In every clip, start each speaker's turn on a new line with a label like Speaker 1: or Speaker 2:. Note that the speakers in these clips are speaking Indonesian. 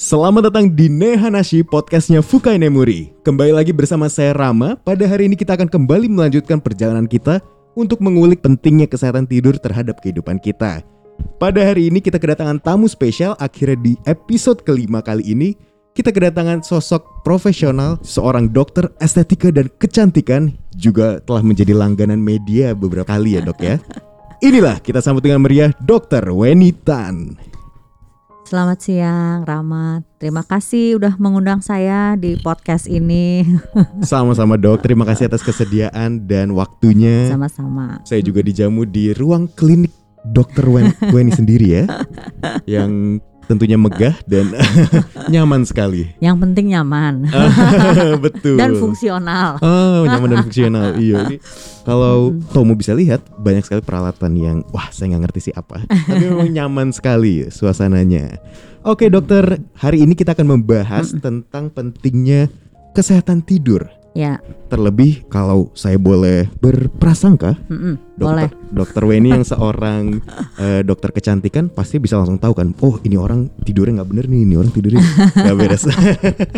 Speaker 1: Selamat datang di Nehanashi podcastnya Fukai Nemuri. Kembali lagi bersama saya Rama. Pada hari ini kita akan kembali melanjutkan perjalanan kita untuk mengulik pentingnya kesehatan tidur terhadap kehidupan kita. Pada hari ini kita kedatangan tamu spesial akhirnya di episode kelima kali ini kita kedatangan sosok profesional, seorang dokter estetika dan kecantikan juga telah menjadi langganan media beberapa kali ya dok ya. Inilah kita sambut dengan meriah Dokter Weni Tan.
Speaker 2: Selamat siang, Rama. Terima kasih udah mengundang saya di podcast ini.
Speaker 1: Sama-sama dok, terima kasih atas kesediaan dan waktunya.
Speaker 2: Sama-sama.
Speaker 1: Saya juga dijamu di ruang klinik Dokter Wen Weni sendiri ya, yang tentunya megah dan nyaman sekali.
Speaker 2: Yang penting nyaman
Speaker 1: Betul.
Speaker 2: dan fungsional.
Speaker 1: Oh, nyaman dan fungsional. Iya. Ini kalau Tomo bisa lihat banyak sekali peralatan yang wah saya nggak ngerti sih apa. Tapi memang nyaman sekali suasananya. Oke dokter, hari ini kita akan membahas tentang pentingnya kesehatan tidur.
Speaker 2: Ya,
Speaker 1: Terlebih kalau saya boleh berprasangka,
Speaker 2: mm-mm,
Speaker 1: dokter
Speaker 2: boleh.
Speaker 1: dokter Weni yang seorang eh, dokter kecantikan pasti bisa langsung tahu kan, oh ini orang tidurnya nggak bener nih, ini orang tidurnya nggak beres.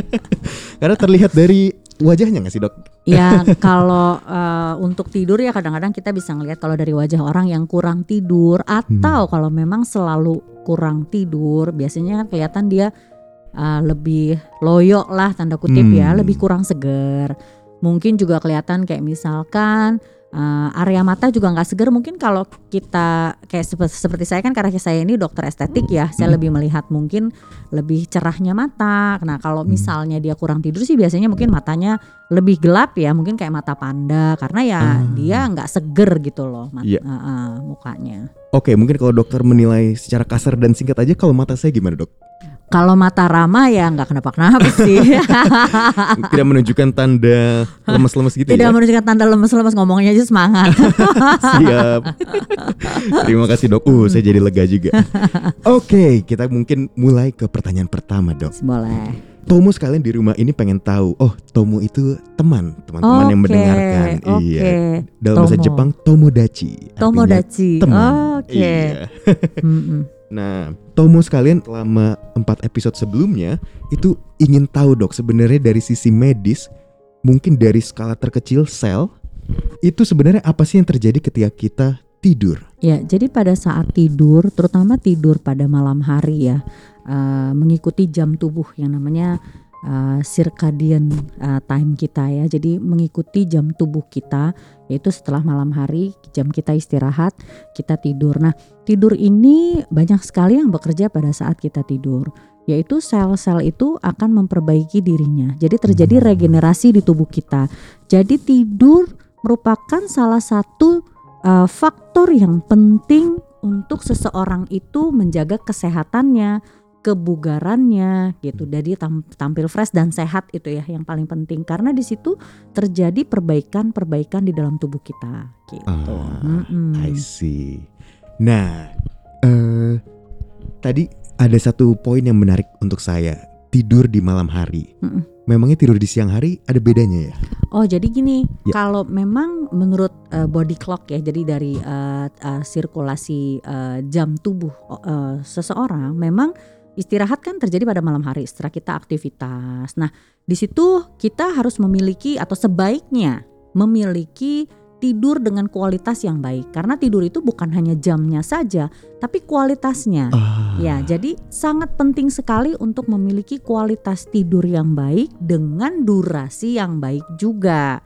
Speaker 1: Karena terlihat dari wajahnya nggak sih dok?
Speaker 2: Ya, kalau eh, untuk tidur ya kadang-kadang kita bisa ngelihat kalau dari wajah orang yang kurang tidur atau kalau memang selalu kurang tidur, biasanya kan kelihatan dia eh, lebih loyo lah tanda kutip ya,
Speaker 1: Hmm.
Speaker 2: lebih kurang seger. Mungkin juga kelihatan kayak misalkan eh, area mata juga nggak seger. Mungkin kalau kita kayak sepe- seperti saya kan karena saya ini dokter estetik ya, saya
Speaker 1: Hmm.
Speaker 2: lebih melihat mungkin lebih cerahnya mata. Nah kalau
Speaker 1: Hmm.
Speaker 2: misalnya dia kurang tidur sih biasanya mungkin matanya lebih gelap ya, mungkin kayak mata panda karena ya
Speaker 1: Ah.
Speaker 2: dia nggak seger gitu loh mat-
Speaker 1: Iya.
Speaker 2: eh, eh, mukanya.
Speaker 1: Oke, mungkin kalau dokter menilai secara kasar dan singkat aja, kalau mata saya gimana dok?
Speaker 2: Kalau mata Rama ya nggak kenapa-kenapa sih.
Speaker 1: Tidak menunjukkan tanda lemes-lemes gitu
Speaker 2: Tidak
Speaker 1: ya?
Speaker 2: menunjukkan tanda lemes-lemes ngomongnya aja semangat.
Speaker 1: Siap. Terima kasih dok. Uh, saya jadi lega juga. Oke, kita mungkin mulai ke pertanyaan pertama dok.
Speaker 2: Boleh.
Speaker 1: Tomo sekalian di rumah ini pengen tahu. Oh, Tomo itu teman, teman-teman yang
Speaker 2: Oke,
Speaker 1: mendengarkan.
Speaker 2: Oke.
Speaker 1: Iya. Dalam bahasa. Jepang Tomodachi.
Speaker 2: Tomodachi.
Speaker 1: teman.
Speaker 2: Oke.
Speaker 1: Iya.
Speaker 2: Mm-mm.
Speaker 1: Nah, Tomo sekalian selama empat episode sebelumnya itu ingin tahu dok sebenarnya dari sisi medis, mungkin dari skala terkecil sel, itu sebenarnya apa sih yang terjadi ketika kita tidur?
Speaker 2: Ya, jadi pada saat tidur, terutama tidur pada malam hari ya, eh, mengikuti jam tubuh yang namanya circadian eh, time kita ya. Jadi mengikuti jam tubuh kita, yaitu setelah malam hari jam kita istirahat, kita tidur. Nah, tidur ini banyak sekali yang bekerja pada saat kita tidur, yaitu sel-sel itu akan memperbaiki dirinya. Jadi terjadi
Speaker 1: Hmm.
Speaker 2: regenerasi di tubuh kita. Jadi tidur merupakan salah satu uh, faktor yang penting untuk seseorang itu menjaga kesehatannya, kebugarannya gitu. Jadi tam- tampil fresh dan sehat itu ya yang paling penting karena di situ terjadi perbaikan-perbaikan di dalam tubuh kita gitu.
Speaker 1: Ah,
Speaker 2: Mm-mm.
Speaker 1: I see. Nah, eh tadi ada satu poin yang menarik untuk saya. Tidur di malam hari.
Speaker 2: Mm-mm.
Speaker 1: Memangnya tidur di siang hari ada bedanya ya?
Speaker 2: Oh jadi gini,
Speaker 1: Ya.
Speaker 2: kalau memang menurut uh, body clock ya, jadi dari uh, uh, sirkulasi uh, jam tubuh uh, seseorang, memang istirahat kan terjadi pada malam hari setelah kita aktivitas. Nah di situ kita harus memiliki atau sebaiknya memiliki tidur dengan kualitas yang baik, karena tidur itu bukan hanya jamnya saja, tapi kualitasnya.
Speaker 1: Ah,
Speaker 2: Ya, jadi sangat penting sekali untuk memiliki kualitas tidur yang baik dengan durasi yang baik juga.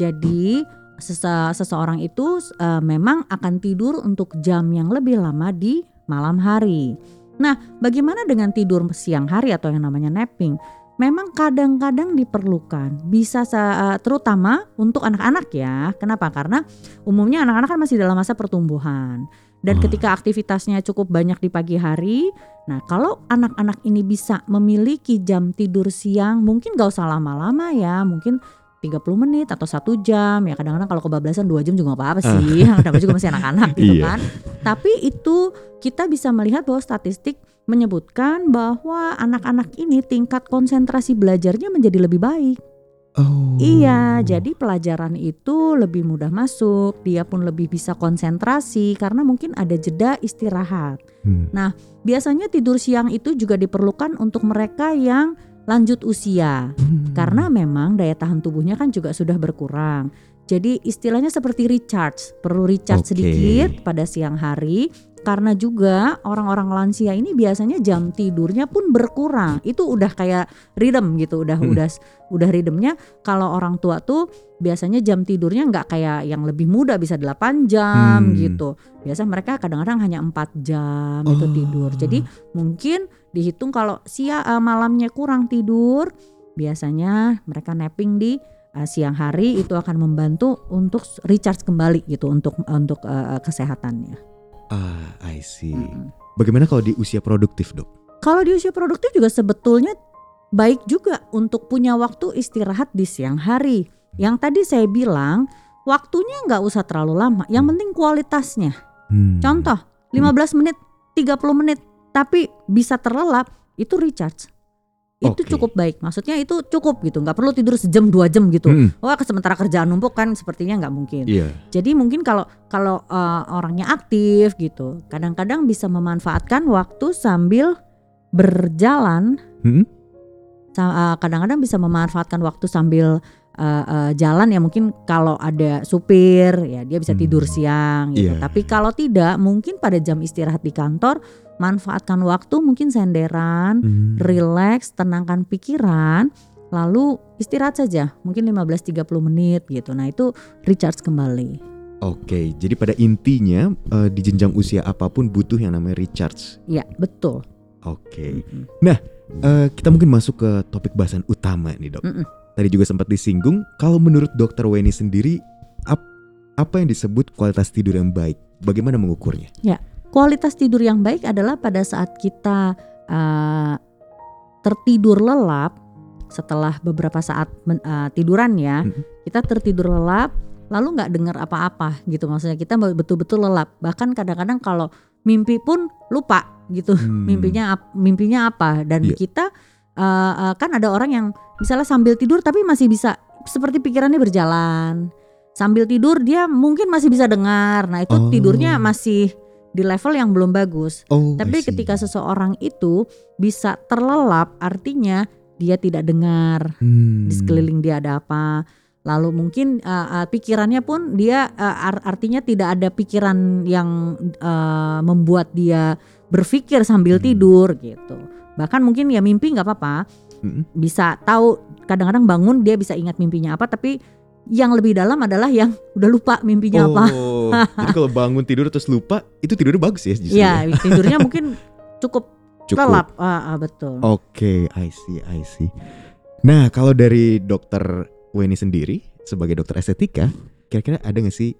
Speaker 2: Jadi sese- seseorang itu eh, memang akan tidur untuk jam yang lebih lama di malam hari. Nah, bagaimana dengan tidur siang hari atau yang namanya napping? Memang kadang-kadang diperlukan, bisa eh, terutama untuk anak-anak ya. Kenapa? Karena umumnya anak-anak kan masih dalam masa pertumbuhan. Dan
Speaker 1: Ah.
Speaker 2: ketika aktivitasnya cukup banyak di pagi hari, nah kalau anak-anak ini bisa memiliki jam tidur siang, mungkin gak usah lama-lama ya, mungkin 30 menit atau satu jam ya kadang-kadang kalau kebablasan dua jam juga gak apa-apa sih namanya juga masih anak-anak gitu
Speaker 1: Iya.
Speaker 2: kan tapi itu kita bisa melihat bahwa statistik menyebutkan bahwa anak-anak ini tingkat konsentrasi belajarnya menjadi lebih baik
Speaker 1: Oh.
Speaker 2: Iya, jadi pelajaran itu lebih mudah masuk, dia pun lebih bisa konsentrasi karena mungkin ada jeda istirahat.
Speaker 1: Hmm.
Speaker 2: Biasanya tidur siang itu juga diperlukan untuk mereka yang lanjut usia.
Speaker 1: Hmm.
Speaker 2: Karena memang daya tahan tubuhnya kan juga sudah berkurang. Jadi istilahnya seperti recharge, perlu recharge
Speaker 1: Oke.
Speaker 2: sedikit pada siang hari. Karena juga orang-orang lansia ini biasanya jam tidurnya pun berkurang. Itu udah kayak rhythm gitu, udah
Speaker 1: Hmm.
Speaker 2: udah udah rhythmnya. Kalau orang tua tuh biasanya jam tidurnya nggak kayak yang lebih muda bisa 8 jam
Speaker 1: Hmm.
Speaker 2: gitu. Biasa mereka kadang-kadang hanya 4 jam itu
Speaker 1: Oh.
Speaker 2: tidur. Jadi mungkin dihitung kalau sia eh, malamnya kurang tidur, biasanya mereka napping di eh, siang hari itu akan membantu untuk recharge kembali gitu untuk untuk eh, kesehatannya.
Speaker 1: Ah, I see.
Speaker 2: Mm-mm.
Speaker 1: Bagaimana kalau di usia produktif, Dok?
Speaker 2: Kalau di usia produktif juga sebetulnya baik juga untuk punya waktu istirahat di siang hari. Yang tadi saya bilang waktunya nggak usah terlalu lama, yang penting kualitasnya.
Speaker 1: Hmm.
Speaker 2: Contoh 15 menit, 30 menit, tapi bisa terlelap itu recharge. Itu
Speaker 1: Oke.
Speaker 2: cukup baik. Maksudnya itu cukup gitu, nggak perlu tidur sejam dua jam gitu.
Speaker 1: Hmm.
Speaker 2: Wah, sementara kerjaan numpuk kan sepertinya nggak mungkin.
Speaker 1: Iya.
Speaker 2: Jadi mungkin kalau kalau eh, orangnya aktif gitu, kadang-kadang bisa memanfaatkan waktu sambil berjalan.
Speaker 1: Hmm?
Speaker 2: Eh, Kadang-kadang bisa memanfaatkan waktu sambil eh, eh, jalan ya mungkin kalau ada supir ya dia bisa tidur
Speaker 1: Hmm.
Speaker 2: siang gitu.
Speaker 1: Iya,
Speaker 2: Tapi kalau tidak mungkin pada jam istirahat di kantor manfaatkan waktu mungkin senderan,
Speaker 1: Hmm.
Speaker 2: relax, tenangkan pikiran, lalu istirahat saja mungkin 15-30 menit gitu. Nah itu recharge kembali.
Speaker 1: Oke, jadi pada intinya eh, di jenjang usia apa pun butuh yang namanya recharge.
Speaker 2: Ya betul.
Speaker 1: Oke.
Speaker 2: Mm-mm.
Speaker 1: Eh, kita mungkin masuk ke topik bahasan utama nih, Dok.
Speaker 2: Mm-mm.
Speaker 1: Tadi juga sempat disinggung kalau menurut Dokter Weni sendiri ap- apa yang disebut kualitas tidur yang baik? Bagaimana mengukurnya?
Speaker 2: Kualitas tidur yang baik adalah pada saat kita uh, tertidur lelap setelah beberapa saat men- uh, tiduran ya,
Speaker 1: Mhm.
Speaker 2: kita tertidur lelap lalu nggak dengar apa-apa gitu maksudnya kita betul-betul lelap bahkan kadang-kadang kalau mimpi pun lupa gitu
Speaker 1: Hmm.
Speaker 2: mimpinya mimpinya apa dan
Speaker 1: Iya.
Speaker 2: kita uh, uh, kan ada orang yang misalnya sambil tidur tapi masih bisa seperti pikirannya berjalan sambil tidur dia mungkin masih bisa dengar nah itu
Speaker 1: Oh.
Speaker 2: tidurnya masih di level yang belum bagus
Speaker 1: Oh,
Speaker 2: tapi ketika seseorang itu bisa terlelap artinya dia tidak dengar
Speaker 1: Hmm.
Speaker 2: di sekeliling dia ada apa lalu mungkin uh, uh, pikirannya pun dia uh, ar- artinya tidak ada pikiran yang uh, membuat dia berpikir sambil
Speaker 1: Hmm.
Speaker 2: tidur gitu bahkan mungkin ya mimpi nggak apa-apa
Speaker 1: Mm-mm.
Speaker 2: bisa tahu kadang-kadang bangun dia bisa ingat mimpinya apa tapi yang lebih dalam adalah yang udah lupa mimpinya apa
Speaker 1: Oh, jadi kalau bangun tidur terus lupa, itu tidurnya bagus ya justru.
Speaker 2: ya tidurnya mungkin cukup,
Speaker 1: Cukup.
Speaker 2: lelap Ah, ah, betul
Speaker 1: Oke, I see, I see. Nah, kalau dari dokter Weni sendiri sebagai dokter estetika, kira-kira ada nggak sih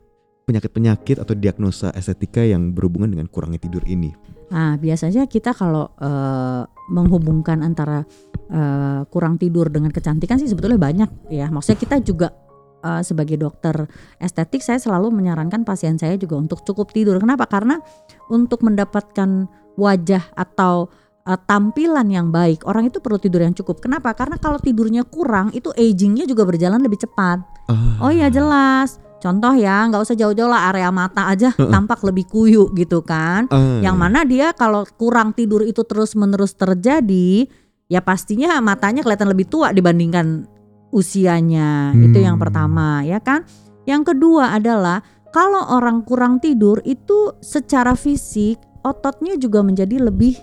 Speaker 1: penyakit-penyakit atau diagnosa estetika yang berhubungan dengan kurangnya tidur ini?
Speaker 2: Nah, biasanya kita kalau eh, menghubungkan antara eh, kurang tidur dengan kecantikan sih sebetulnya banyak ya. Maksudnya kita juga eh, sebagai dokter estetik saya selalu menyarankan pasien saya juga untuk cukup tidur. Kenapa? Karena untuk mendapatkan wajah atau eh, tampilan yang baik, orang itu perlu tidur yang cukup. Kenapa? Karena kalau tidurnya kurang, itu agingnya juga berjalan lebih cepat.
Speaker 1: Ah,
Speaker 2: Oh iya jelas. Contoh ya, nggak usah jauh-jauh lah area mata aja tampak lebih kuyu gitu kan
Speaker 1: ah,
Speaker 2: yang mana dia kalau kurang tidur itu terus menerus terjadi ya pastinya matanya kelihatan lebih tua dibandingkan usianya itu yang
Speaker 1: Hmm.
Speaker 2: pertama ya kan yang kedua adalah kalau orang kurang tidur itu secara fisik ototnya juga menjadi lebih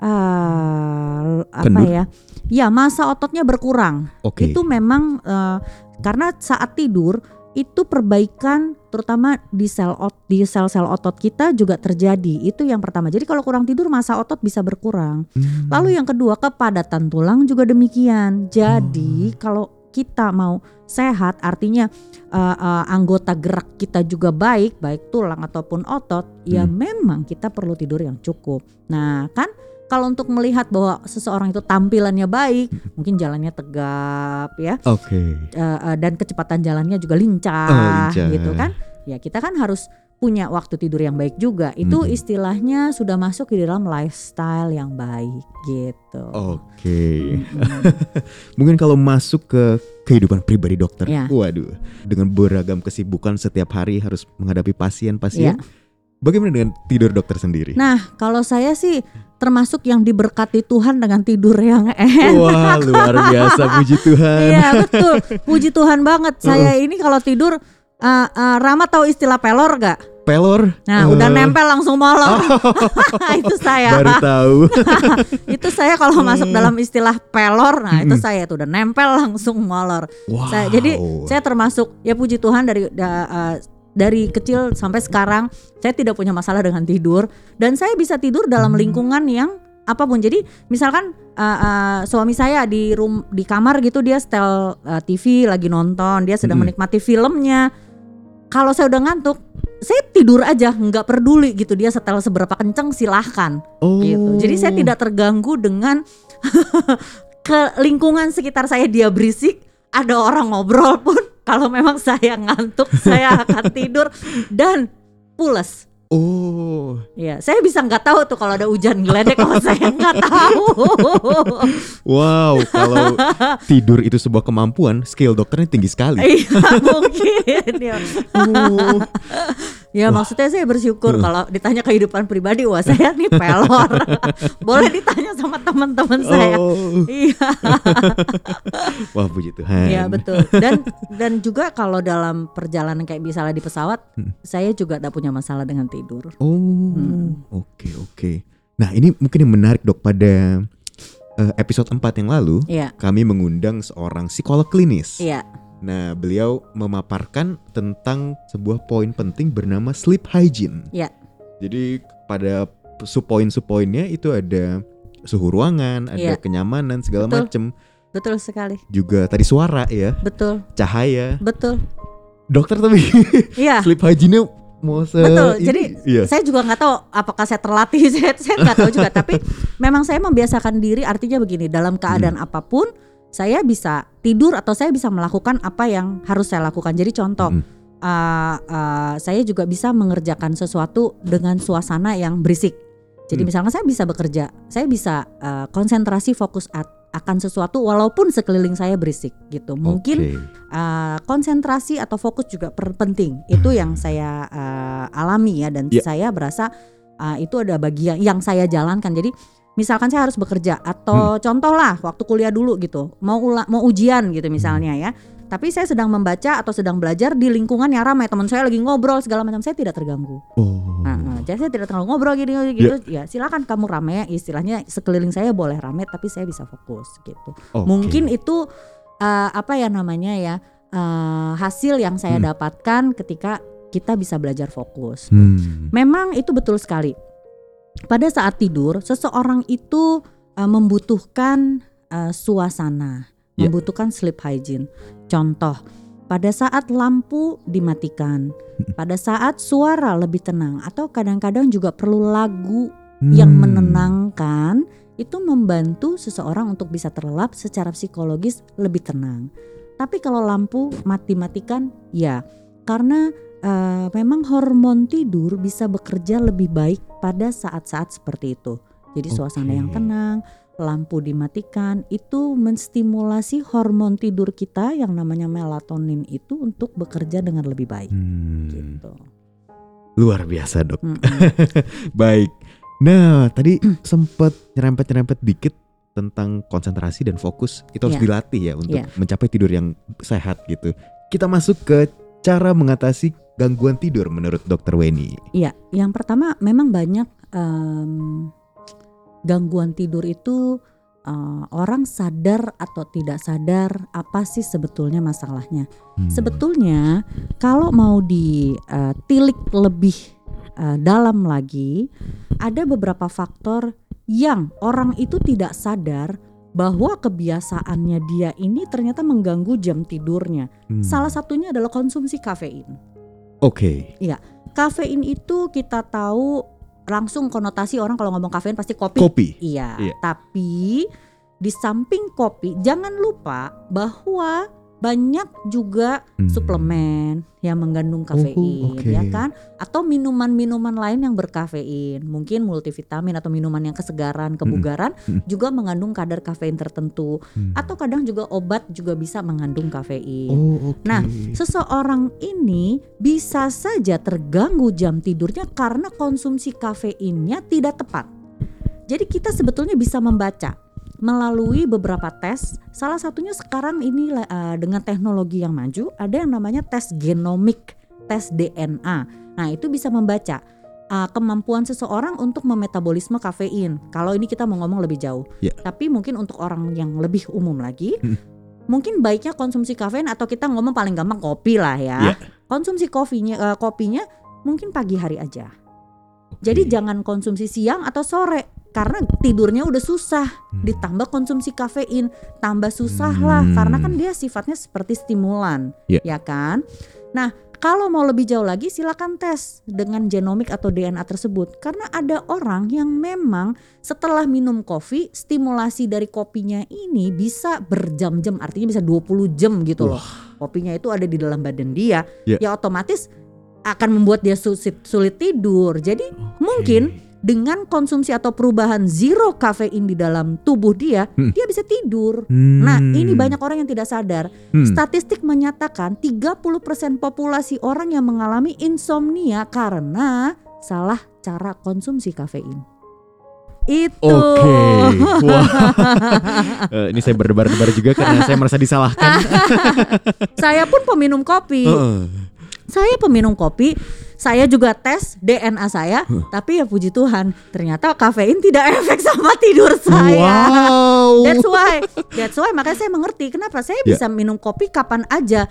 Speaker 2: ah, apa
Speaker 1: Kendur?
Speaker 2: ya ya masa ototnya berkurang
Speaker 1: Oke.
Speaker 2: itu memang eh, karena saat tidur itu perbaikan terutama di sel ot di sel-sel otot kita juga terjadi. Itu yang pertama. Jadi kalau kurang tidur masa otot bisa berkurang.
Speaker 1: Hmm.
Speaker 2: lalu yang kedua kepadatan tulang juga demikian. Jadi kalau kita mau sehat artinya eh, eh, anggota gerak kita juga baik baik tulang ataupun otot ya
Speaker 1: Hmm.
Speaker 2: memang kita perlu tidur yang cukup. Nah kan kalau untuk melihat bahwa seseorang itu tampilannya baik mungkin jalannya tegap ya
Speaker 1: Oke.
Speaker 2: eh, eh, dan kecepatan jalannya juga lincah,
Speaker 1: Oh, lincah.
Speaker 2: gitu kan ya kita kan harus punya waktu tidur yang baik juga. Itu
Speaker 1: Mm-mm.
Speaker 2: istilahnya sudah masuk di dalam lifestyle yang baik gitu.
Speaker 1: Oke.
Speaker 2: Mm-mm.
Speaker 1: Mungkin kalau masuk ke kehidupan pribadi dokter,
Speaker 2: Ya.
Speaker 1: waduh, dengan beragam kesibukan setiap hari harus menghadapi pasien-pasien. Bagaimana dengan tidur dokter sendiri?
Speaker 2: Nah, kalau saya sih termasuk yang diberkati Tuhan dengan tidur yang enak.
Speaker 1: Wah, luar biasa, puji Tuhan.
Speaker 2: Iya betul, puji Tuhan banget. Saya ini kalau tidur, uh, uh, Rama tahu istilah pelor gak?
Speaker 1: Pelor.
Speaker 2: Nah,
Speaker 1: eh,
Speaker 2: udah nempel langsung molor. itu saya.
Speaker 1: Baru tahu.
Speaker 2: itu saya kalau masuk dalam istilah pelor, nah itu
Speaker 1: Mm-mm.
Speaker 2: saya tuh udah nempel langsung molor.
Speaker 1: Wow.
Speaker 2: Saya, jadi saya termasuk ya puji Tuhan dari da- uh, dari kecil sampai sekarang saya tidak punya masalah dengan tidur dan saya bisa tidur dalam
Speaker 1: Hmm.
Speaker 2: lingkungan yang apa pun. Jadi misalkan uh, uh, suami saya di rum di kamar gitu dia setel uh, TV lagi nonton, dia sedang
Speaker 1: Mm-mm.
Speaker 2: menikmati filmnya. Kalau saya udah ngantuk, saya tidur aja, nggak peduli gitu dia setel seberapa kenceng silahkan
Speaker 1: oh.
Speaker 2: gitu. Jadi saya tidak terganggu dengan ke lingkungan sekitar saya dia berisik, ada orang ngobrol pun kalau memang saya ngantuk saya akan tidur dan pules.
Speaker 1: Oh.
Speaker 2: Ya, saya bisa nggak tahu tuh kalau ada hujan geledek kalau saya nggak tahu.
Speaker 1: Wow, kalau tidur itu sebuah kemampuan, skill dokternya tinggi sekali.
Speaker 2: Iya mungkin ya.
Speaker 1: Oh.
Speaker 2: Ya maksudnya saya bersyukur kalau ditanya kehidupan pribadi, wah saya nih pelor. Boleh ditanya sama teman-teman saya.
Speaker 1: Oh.
Speaker 2: Iya.
Speaker 1: Wah, puji Tuhan.
Speaker 2: Iya betul. Dan dan juga kalau dalam perjalanan kayak misalnya di pesawat,
Speaker 1: Hmm.
Speaker 2: saya juga tidak punya masalah dengan tidur.
Speaker 1: Oh,
Speaker 2: Hmm.
Speaker 1: oke oke. Nah ini mungkin yang menarik dok pada eh, episode 4 yang lalu
Speaker 2: Iya,
Speaker 1: kami mengundang seorang psikolog klinis.
Speaker 2: iya,
Speaker 1: Nah beliau memaparkan tentang sebuah poin penting bernama sleep hygiene.
Speaker 2: Iya.
Speaker 1: Jadi pada subpoin-subpoinnya itu ada suhu ruangan, ada
Speaker 2: Iya.
Speaker 1: kenyamanan segala
Speaker 2: Betul.
Speaker 1: macam.
Speaker 2: betul sekali.
Speaker 1: Juga tadi suara ya,
Speaker 2: Betul,
Speaker 1: cahaya.
Speaker 2: betul.
Speaker 1: Dokter tapi
Speaker 2: Iya.
Speaker 1: sleep hygiene mau se
Speaker 2: Betul,
Speaker 1: ini-
Speaker 2: jadi
Speaker 1: iya.
Speaker 2: Saya juga nggak tahu apakah saya terlatih, saya saya nggak tahu juga. Tapi memang saya membiasakan diri. Artinya begini, dalam keadaan
Speaker 1: Hmm.
Speaker 2: apa pun, saya bisa tidur atau saya bisa melakukan apa yang harus saya lakukan. Jadi contoh,
Speaker 1: Mm.
Speaker 2: uh, uh, saya juga bisa mengerjakan sesuatu dengan suasana yang berisik. Jadi
Speaker 1: Hmm.
Speaker 2: misalnya saya bisa bekerja, saya bisa uh, konsentrasi fokus at- akan sesuatu walaupun sekeliling saya berisik gitu. Mungkin
Speaker 1: Oke.
Speaker 2: uh, konsentrasi atau fokus juga penting. Itu yang saya uh, alami ya dan
Speaker 1: Ya.
Speaker 2: saya berasa uh, itu ada bagian yang saya jalankan. Jadi misalkan saya harus bekerja atau contoh lah waktu kuliah dulu gitu, mau ula- mau ujian gitu misalnya ya. Tapi saya sedang membaca atau sedang belajar di lingkungan yang ramai, teman saya lagi ngobrol segala macam, saya tidak terganggu.
Speaker 1: Oh.
Speaker 2: Nah, nah, jadi saya tidak terlalu ngobrol gini gitu. Ya silakan kamu rame, istilahnya sekeliling saya boleh rame, tapi saya bisa fokus gitu.
Speaker 1: Oke.
Speaker 2: Mungkin itu uh, apa ya namanya ya uh, hasil yang saya
Speaker 1: Hmm.
Speaker 2: dapatkan ketika kita bisa belajar fokus.
Speaker 1: Hmm.
Speaker 2: Memang itu betul sekali. Pada saat tidur, seseorang itu uh, membutuhkan uh, suasana,
Speaker 1: Ya.
Speaker 2: membutuhkan sleep hygiene. Contoh, pada saat lampu dimatikan, pada saat suara lebih tenang, atau kadang-kadang juga perlu lagu yang
Speaker 1: Hmm.
Speaker 2: menenangkan itu membantu seseorang untuk bisa terlelap secara psikologis lebih tenang. Tapi kalau lampu mati-matikan, ya karena eh, memang hormon tidur bisa bekerja lebih baik pada saat-saat seperti itu. Jadi suasana
Speaker 1: Oke.
Speaker 2: yang tenang, lampu dimatikan itu menstimulasi hormon tidur kita yang namanya melatonin itu untuk bekerja dengan lebih baik.
Speaker 1: Hmm.
Speaker 2: Gitu.
Speaker 1: Luar biasa dok.
Speaker 2: Mm-mm.
Speaker 1: Baik. Nah tadi sempat nyerempet-nyerempet dikit tentang konsentrasi dan fokus itu harus
Speaker 2: Iya.
Speaker 1: dilatih ya untuk
Speaker 2: Iya.
Speaker 1: mencapai tidur yang sehat gitu. Kita masuk ke cara mengatasi gangguan tidur menurut dokter Weni.
Speaker 2: Iya, yang pertama memang banyak em, gangguan tidur itu eh, orang sadar atau tidak sadar apa sih sebetulnya masalahnya.
Speaker 1: Hmm.
Speaker 2: Sebetulnya kalau mau ditilik lebih eh, dalam lagi, ada beberapa faktor yang orang itu tidak sadar bahwa kebiasaannya dia ini ternyata mengganggu jam tidurnya.
Speaker 1: Hmm.
Speaker 2: Salah satunya adalah konsumsi kafein.
Speaker 1: Oke.
Speaker 2: Kafein itu kita tahu langsung konotasi orang kalau ngomong kafein pasti kopi.
Speaker 1: Kopi.
Speaker 2: Iya,
Speaker 1: Iya.
Speaker 2: tapi di samping kopi jangan lupa bahwa banyak juga
Speaker 1: Hmm.
Speaker 2: suplemen yang mengandung kafein
Speaker 1: oke.
Speaker 2: ya kan atau minuman-minuman lain yang berkafein mungkin multivitamin atau minuman yang kesegaran kebugaran
Speaker 1: Hmm.
Speaker 2: juga mengandung kadar kafein tertentu
Speaker 1: Hmm.
Speaker 2: atau kadang juga obat juga bisa mengandung kafein
Speaker 1: Oh, oke.
Speaker 2: Nah, seseorang ini bisa saja terganggu jam tidurnya karena konsumsi kafeinnya tidak tepat. Jadi kita sebetulnya bisa membaca melalui beberapa tes. Salah satunya sekarang ini uh, dengan teknologi yang maju ada yang namanya tes genomik, tes DNA. Nah, itu bisa membaca uh, kemampuan seseorang untuk memetabolisme kafein. Kalau ini kita mau ngomong lebih jauh.
Speaker 1: Ya.
Speaker 2: Tapi mungkin untuk orang yang lebih umum lagi,
Speaker 1: Hmm.
Speaker 2: mungkin baiknya konsumsi kafein atau kita ngomong paling gampang kopi lah ya.
Speaker 1: Ya.
Speaker 2: Konsumsi kopinya uh, kopinya mungkin pagi hari aja.
Speaker 1: Oke.
Speaker 2: Jadi jangan konsumsi siang atau sore karena tidurnya udah susah.
Speaker 1: Hmm.
Speaker 2: Ditambah konsumsi kafein, tambah susah lah
Speaker 1: Hmm.
Speaker 2: karena kan dia sifatnya seperti stimulan,
Speaker 1: Ya.
Speaker 2: ya kan? Nah, kalau mau lebih jauh lagi silakan tes dengan genomik atau DNA tersebut karena ada orang yang memang setelah minum kopi stimulasi dari kopinya ini bisa berjam-jam artinya bisa 20 jam gitu loh. Kopinya itu ada di dalam badan dia.
Speaker 1: Ya.
Speaker 2: Ya otomatis akan membuat dia sulit, sulit tidur. Jadi mungkin dengan konsumsi atau perubahan zero kafein di dalam tubuh dia,
Speaker 1: Hmm.
Speaker 2: dia bisa tidur.
Speaker 1: Hmm.
Speaker 2: Nah, ini banyak orang yang tidak sadar.
Speaker 1: Hmm.
Speaker 2: Statistik menyatakan 30% populasi orang yang mengalami insomnia karena salah cara konsumsi kafein. Itu.
Speaker 1: Oke, wah. Eh, ini saya berdebar-debar juga karena saya merasa disalahkan.
Speaker 2: Saya pun peminum kopi.
Speaker 1: Heeh.
Speaker 2: Saya peminum kopi. Saya juga tes DNA saya, tapi ya puji Tuhan, ternyata kafein tidak efek sama tidur saya.
Speaker 1: Wow.
Speaker 2: That's why, that's why makanya saya mengerti kenapa saya
Speaker 1: Ya.
Speaker 2: bisa minum kopi kapan aja.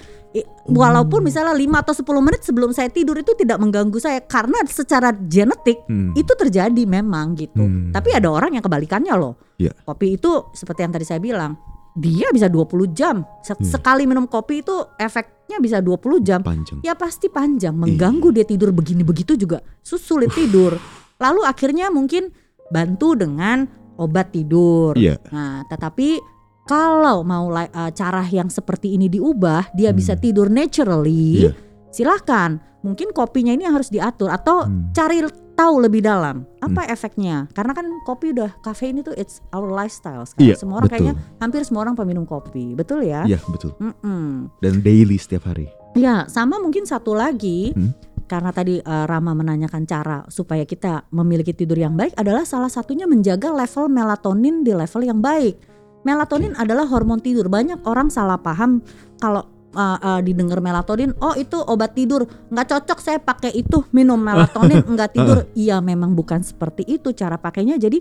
Speaker 2: Walaupun misalnya 5 atau 10 menit sebelum saya tidur itu tidak mengganggu saya karena secara genetik
Speaker 1: Hmm.
Speaker 2: itu terjadi memang gitu.
Speaker 1: Hmm.
Speaker 2: Tapi ada orang yang kebalikannya loh.
Speaker 1: Ya.
Speaker 2: Kopi itu seperti yang tadi saya bilang, dia bisa 20 jam.
Speaker 1: Hmm.
Speaker 2: Sekali minum kopi itu efeknya bisa 20 jam.
Speaker 1: panjang.
Speaker 2: Ya pasti panjang, mengganggu dia tidur begini begitu juga sulit tidur. Lalu akhirnya mungkin bantu dengan obat tidur.
Speaker 1: Iya.
Speaker 2: Nah, tetapi kalau mau eh, cara yang seperti ini diubah, dia
Speaker 1: Hmm.
Speaker 2: bisa tidur naturally.
Speaker 1: Iya.
Speaker 2: Silahkan, mungkin kopinya ini yang harus diatur atau
Speaker 1: Hmm.
Speaker 2: cari tahu lebih dalam apa efeknya. Karena kan kopi udah kafein itu it's our lifestyle sekarang.
Speaker 1: Iya,
Speaker 2: semua orang
Speaker 1: betul.
Speaker 2: kayaknya hampir semua orang peminum kopi, betul ya?
Speaker 1: Iya, betul.
Speaker 2: Mm-mm.
Speaker 1: Dan daily setiap hari.
Speaker 2: Ya, sama mungkin satu lagi
Speaker 1: Hmm.
Speaker 2: karena tadi eh, Rama menanyakan cara supaya kita memiliki tidur yang baik adalah salah satunya menjaga level melatonin di level yang baik. Melatonin adalah hormon tidur. Banyak orang salah paham kalau eh, eh, didengar melatonin, oh itu obat tidur, nggak cocok saya pakai itu minum melatonin nggak tidur. Iya, memang bukan seperti itu cara pakainya. Jadi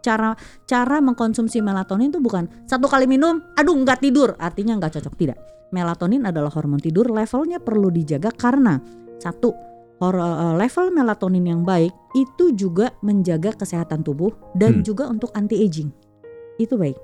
Speaker 2: cara cara mengkonsumsi melatonin itu bukan satu kali minum, aduh nggak tidur, artinya nggak cocok tidak. Melatonin adalah hormon tidur, levelnya perlu dijaga karena satu eh, level melatonin yang baik itu juga menjaga kesehatan tubuh dan
Speaker 1: Hmm.
Speaker 2: juga untuk anti aging. Itu baik.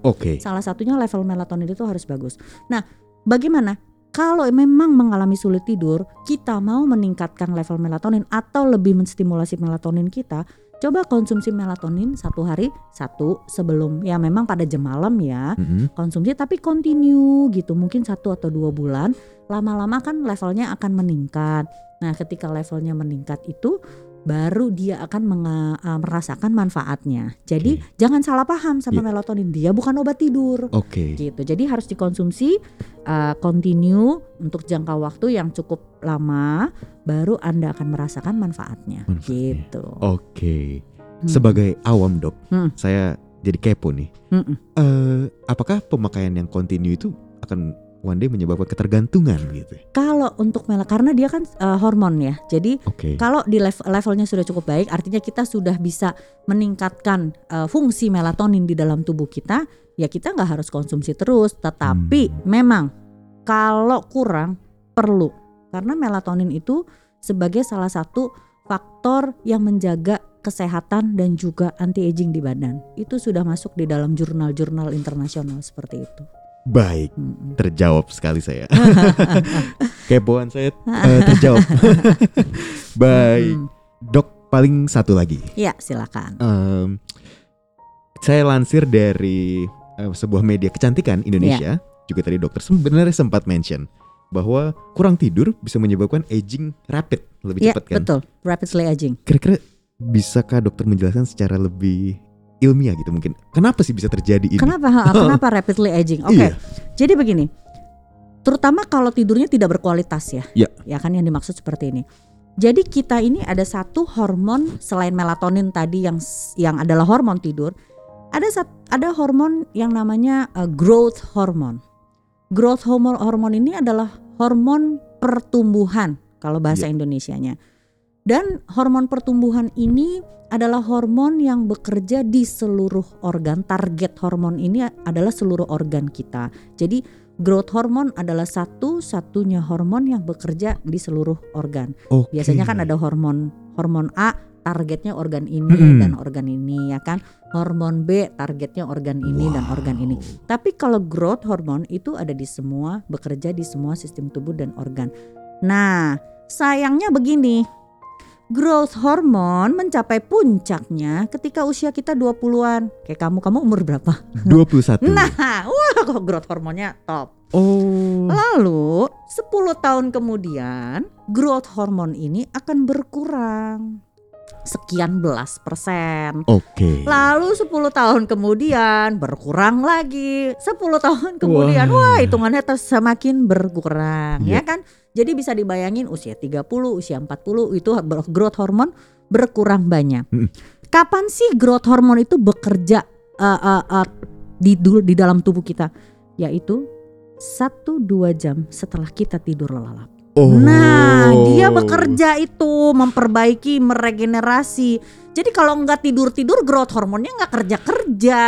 Speaker 1: Oke.
Speaker 2: Salah satunya level melatonin itu harus bagus. Nah, bagaimana? Kalau memang mengalami sulit tidur, kita mau meningkatkan level melatonin atau lebih menstimulasi melatonin kita, coba konsumsi melatonin satu hari satu sebelum. Ya memang pada jam malam ya
Speaker 1: Mm-mm.
Speaker 2: konsumsi tapi continue gitu mungkin satu atau dua bulan. Lama-lama kan levelnya akan meningkat. Nah ketika levelnya meningkat itu baru dia akan menga- uh, merasakan manfaatnya jadi jangan salah paham sama
Speaker 1: Iya.
Speaker 2: melatonin dia bukan obat tidur
Speaker 1: Oke.
Speaker 2: gitu jadi harus dikonsumsi uh, continue untuk jangka waktu yang cukup lama baru anda akan merasakan manfaatnya,
Speaker 1: Manfaatnya.
Speaker 2: gitu
Speaker 1: Oke.
Speaker 2: Hmm.
Speaker 1: Sebagai awam dok,
Speaker 2: Hmm.
Speaker 1: saya jadi kepo nih. Eh, apakah pemakaian yang kontinu itu akan one day menyebabkan ketergantungan gitu?
Speaker 2: kalau untuk mel karena dia kan uh, hormon ya jadi
Speaker 1: Oke.
Speaker 2: Kalau di level levelnya sudah cukup baik, artinya kita sudah bisa meningkatkan uh, fungsi melatonin di dalam tubuh kita, ya kita nggak harus konsumsi terus. Tetapi
Speaker 1: Hmm.
Speaker 2: memang kalau kurang perlu, karena melatonin itu sebagai salah satu faktor yang menjaga kesehatan dan juga anti aging di badan. Itu sudah masuk di dalam jurnal-jurnal internasional seperti itu.
Speaker 1: Baik, terjawab sekali saya. Kepoan saya eh, terjawab. Baik, dok paling satu lagi.
Speaker 2: Ya silakan.
Speaker 1: Em, saya lansir dari eh, sebuah media kecantikan Indonesia. juga tadi dokter sebenarnya sempat mention bahwa kurang tidur bisa menyebabkan aging rapid lebih
Speaker 2: Iya
Speaker 1: cepat kan.
Speaker 2: betul, rapidly aging.
Speaker 1: Kira-kira bisakah dokter menjelaskan secara lebih ilmiah gitu mungkin? Kenapa sih bisa terjadi ini?
Speaker 2: Kenapa? ha, kenapa rapidly aging? Oke,
Speaker 1: Iya.
Speaker 2: jadi begini, terutama kalau tidurnya tidak berkualitas ya,
Speaker 1: Ya.
Speaker 2: ya kan yang dimaksud seperti ini. Jadi kita ini ada satu hormon selain melatonin tadi yang yang adalah hormon tidur, ada sat- ada hormon yang namanya uh, growth hormone. Growth hormone hormon ini adalah hormon pertumbuhan kalau bahasa Indonesianya. Dan hormon pertumbuhan ini adalah hormon yang bekerja di seluruh organ. Target hormon ini adalah seluruh organ kita. Jadi growth hormone adalah satu-satunya hormon yang bekerja di seluruh organ.
Speaker 1: Oke.
Speaker 2: Biasanya kan ada hormon hormon A targetnya organ ini
Speaker 1: Mm-mm.
Speaker 2: dan organ ini ya kan. Hormon B targetnya organ ini dan organ ini. Tapi kalau growth hormone itu ada di semua, bekerja di semua sistem tubuh dan organ. Nah, sayangnya begini. Growth hormone mencapai puncaknya ketika usia kita 20-an. Kayak kamu, kamu umur berapa?
Speaker 1: 21.
Speaker 2: Nah, wah kok growth hormonnya top.
Speaker 1: Oh.
Speaker 2: Lalu 10 tahun kemudian growth hormone ini akan berkurang sekian belas persen.
Speaker 1: Oke.
Speaker 2: Lalu 10 tahun kemudian berkurang lagi. 10 tahun kemudian
Speaker 1: Wah.
Speaker 2: wah, hitungannya semakin berkurang
Speaker 1: Iya.
Speaker 2: ya kan. Jadi bisa dibayangin usia 30, usia 40 itu growth hormone berkurang banyak. Kapan sih growth hormone itu bekerja uh, uh, uh, di di dalam tubuh kita? Yaitu 1-2 jam setelah kita tidur lelap.
Speaker 1: Oh.
Speaker 2: Nah, dia bekerja itu memperbaiki, meregenerasi. Jadi kalau nggak tidur tidur, growth hormonnya nggak kerja kerja.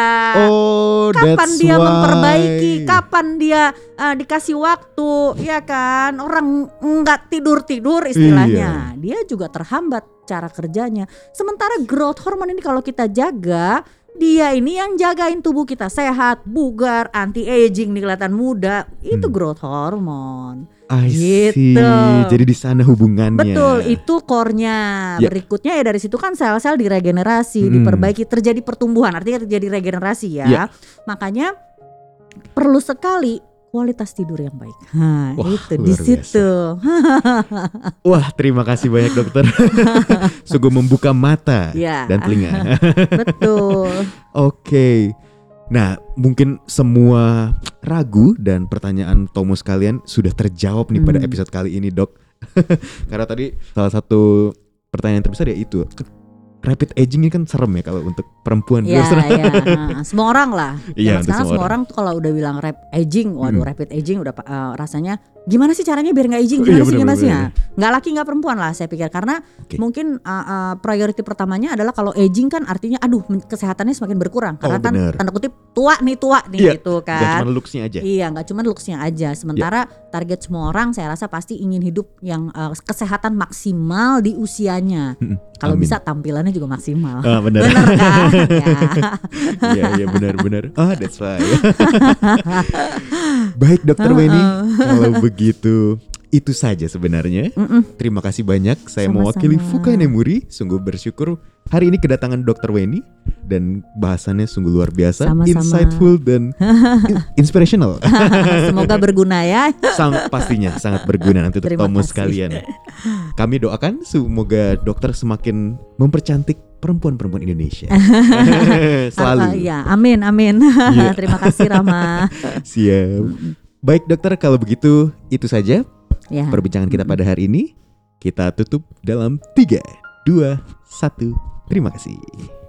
Speaker 1: Oh,
Speaker 2: kapan
Speaker 1: that's
Speaker 2: dia
Speaker 1: why.
Speaker 2: memperbaiki? Kapan dia uh, dikasih waktu? Ya kan, orang nggak tidur tidur istilahnya.
Speaker 1: Iya.
Speaker 2: Dia juga terhambat cara kerjanya. Sementara growth hormone ini kalau kita jaga. Dia ini yang jagain tubuh kita sehat, bugar, anti aging, nih kelihatan muda. Itu
Speaker 1: Hmm.
Speaker 2: growth hormone.
Speaker 1: I see.
Speaker 2: Gitu.
Speaker 1: Jadi di sana hubungannya.
Speaker 2: Betul, itu core-nya.
Speaker 1: Ya.
Speaker 2: Berikutnya ya dari situ kan sel-sel diregenerasi,
Speaker 1: Hmm.
Speaker 2: diperbaiki, terjadi pertumbuhan, artinya terjadi regenerasi ya.
Speaker 1: Ya.
Speaker 2: Makanya perlu sekali kualitas tidur yang baik. Nah,
Speaker 1: Wah,
Speaker 2: itu di situ.
Speaker 1: Wah, terima kasih banyak dokter. Sungguh membuka mata
Speaker 2: Ya.
Speaker 1: dan telinga.
Speaker 2: Betul.
Speaker 1: Oke. Nah, mungkin semua ragu dan pertanyaan Tomo sekalian sudah terjawab nih pada
Speaker 2: Hmm.
Speaker 1: episode kali ini, Dok. Karena tadi salah satu pertanyaan terbesar ya itu. Rapid aging ini kan serem ya kalau untuk perempuan.
Speaker 2: Iya, iya. Nah, semua orang lah.
Speaker 1: Iya,
Speaker 2: sekarang
Speaker 1: semua
Speaker 2: semua orang tuh kalau udah bilang rap aging, waduh
Speaker 1: Hmm.
Speaker 2: rapid aging udah uh, rasanya gimana sih caranya biar nggak aging?
Speaker 1: Oh,
Speaker 2: Gimana
Speaker 1: iya,
Speaker 2: sih gimana sih?
Speaker 1: bener-bener.
Speaker 2: Nggak laki nggak perempuan lah saya pikir karena
Speaker 1: Oke.
Speaker 2: mungkin uh, uh, priority pertamanya adalah kalau aging kan artinya aduh kesehatannya semakin berkurang karena
Speaker 1: Oh,
Speaker 2: kan
Speaker 1: bener.
Speaker 2: tanda kutip tua nih tua nih
Speaker 1: Iya,
Speaker 2: gitu kan.
Speaker 1: cuma looks-nya aja.
Speaker 2: Iya, nggak cuma looksnya aja. Sementara target semua orang saya rasa pasti ingin hidup yang uh, kesehatan maksimal di usianya.
Speaker 1: Mm-mm.
Speaker 2: Kalau bisa tampilannya juga maksimal.
Speaker 1: Ah, benar.
Speaker 2: Bener kan? Ya.
Speaker 1: Iya, iya benar-benar. Ah, that's why. Baik, Dokter Weni. Kalau begitu, itu saja sebenarnya. Terima kasih banyak. Saya
Speaker 2: Sama-sama.
Speaker 1: mewakili Fukai Nemuri. Sungguh bersyukur hari ini kedatangan Dokter Weni dan bahasannya sungguh luar biasa,
Speaker 2: Sama-sama.
Speaker 1: insightful dan in- inspirational.
Speaker 2: Semoga berguna ya.
Speaker 1: Sang pastinya sangat berguna nanti untuk
Speaker 2: kasih.
Speaker 1: sekalian. Kami doakan semoga dokter semakin mempercantik perempuan-perempuan Indonesia. Selalu.
Speaker 2: ya, amin, amin.
Speaker 1: Iya.
Speaker 2: Terima kasih Rama.
Speaker 1: Siap. Baik dokter, kalau begitu itu saja
Speaker 2: Ya.
Speaker 1: perbincangan kita pada hari ini. Kita tutup dalam 3, 2, 1. Terima kasih.